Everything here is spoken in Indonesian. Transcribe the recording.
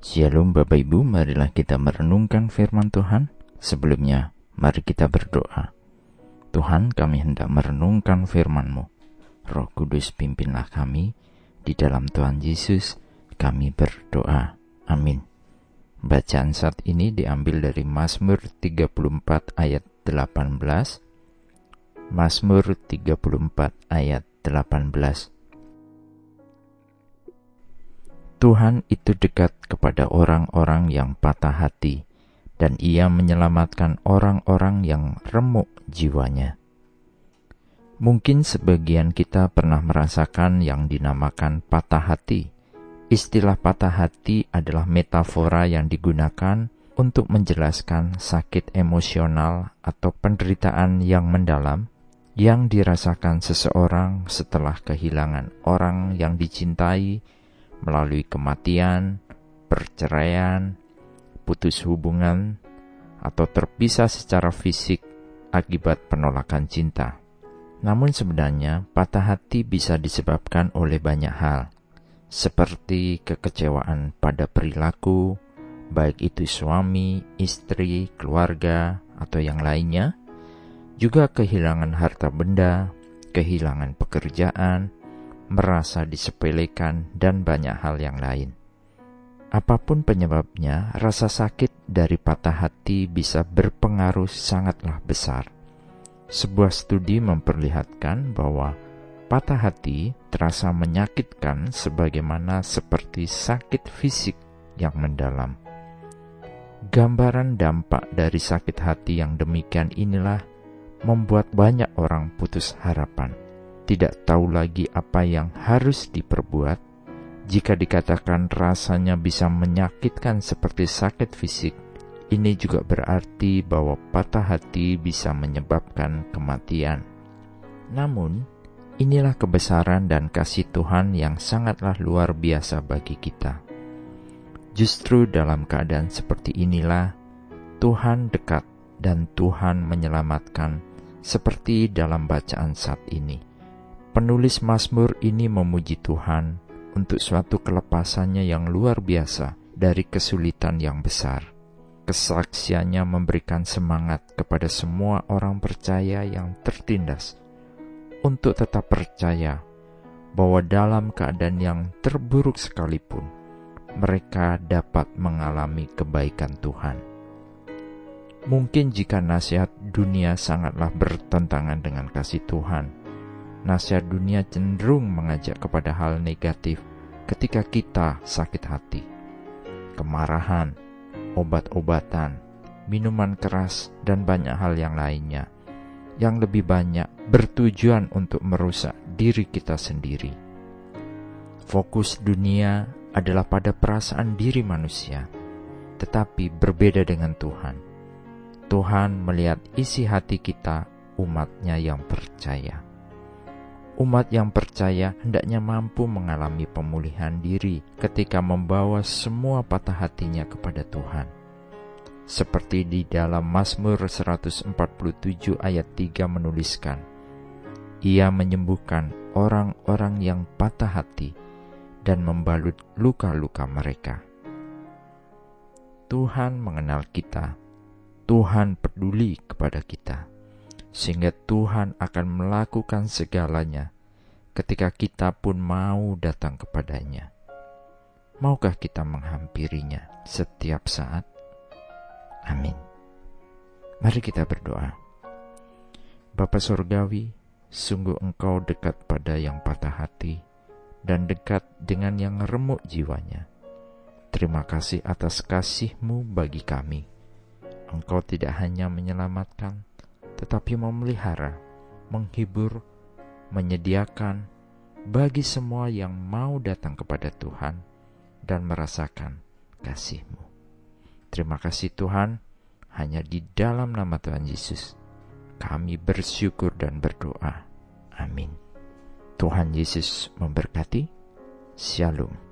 Shalom Bapak Ibu, marilah kita merenungkan firman Tuhan. Sebelumnya, mari kita berdoa. Tuhan, kami hendak merenungkan firman-Mu. Roh Kudus pimpinlah kami, di dalam Tuhan Yesus kami berdoa. Amin. Bacaan saat ini diambil dari Mazmur 34 ayat 18. Mazmur 34 ayat 18. Tuhan itu dekat kepada orang-orang yang patah hati, dan Ia menyelamatkan orang-orang yang remuk jiwanya. Mungkin sebagian kita pernah merasakan yang dinamakan patah hati. Istilah patah hati adalah metafora yang digunakan untuk menjelaskan sakit emosional atau penderitaan yang mendalam yang dirasakan seseorang setelah kehilangan orang yang dicintai melalui kematian, perceraian, putus hubungan, atau terpisah secara fisik akibat penolakan cinta. Namun sebenarnya patah hati bisa disebabkan oleh banyak hal, seperti kekecewaan pada perilaku, baik itu suami, istri, keluarga, atau yang lainnya, juga kehilangan harta benda, kehilangan pekerjaan, merasa disepelekan, dan banyak hal yang lain. Apa pun penyebabnya, rasa sakit dari patah hati bisa berpengaruh sangatlah besar. Sebuah studi memperlihatkan bahwa patah hati terasa menyakitkan sebagaimana seperti sakit fisik yang mendalam. Gambaran dampak dari sakit hati yang demikian inilah membuat banyak orang putus harapan tidak tahu lagi apa yang harus diperbuat, jika dikatakan rasanya bisa menyakitkan seperti sakit fisik, ini juga berarti bahwa patah hati bisa menyebabkan kematian. Namun, inilah kebesaran dan kasih Tuhan yang sangatlah luar biasa bagi kita. Justru dalam keadaan seperti inilah, Tuhan dekat dan Tuhan menyelamatkan, seperti dalam bacaan saat ini. Penulis Mazmur ini memuji Tuhan untuk suatu kelepasannya yang luar biasa dari kesulitan yang besar. Kesaksiannya memberikan semangat kepada semua orang percaya yang tertindas untuk tetap percaya bahwa dalam keadaan yang terburuk sekalipun, mereka dapat mengalami kebaikan Tuhan. Mungkin jika nasihat dunia sangatlah bertentangan dengan kasih Tuhan, nasihat dunia cenderung mengajak kepada hal negatif ketika kita sakit hati. Kemarahan, obat-obatan, minuman keras, dan banyak hal yang lainnya yang lebih banyak bertujuan untuk merusak diri kita sendiri. Fokus dunia adalah pada perasaan diri manusia, tetapi berbeda dengan Tuhan. Tuhan melihat isi hati kita, umatnya yang percaya umat yang percaya hendaknya mampu mengalami pemulihan diri ketika membawa semua patah hatinya kepada Tuhan. Seperti di dalam Mazmur 147 ayat 3 menuliskan, Ia menyembuhkan orang-orang yang patah hati dan membalut luka-luka mereka. Tuhan mengenal kita, Tuhan peduli kepada kita sehingga Tuhan akan melakukan segalanya ketika kita pun mau datang kepadanya. Maukah kita menghampirinya setiap saat? Amin. Mari kita berdoa. Bapa Surgawi, sungguh Engkau dekat pada yang patah hati dan dekat dengan yang remuk jiwanya. Terima kasih atas kasih-Mu bagi kami. Engkau tidak hanya menyelamatkan, tetapi memelihara, menghibur, menyediakan bagi semua yang mau datang kepada Tuhan dan merasakan kasih-Mu. Terima kasih Tuhan, hanya di dalam nama Tuhan Yesus kami bersyukur dan berdoa. Amin. Tuhan Yesus memberkati. Shalom.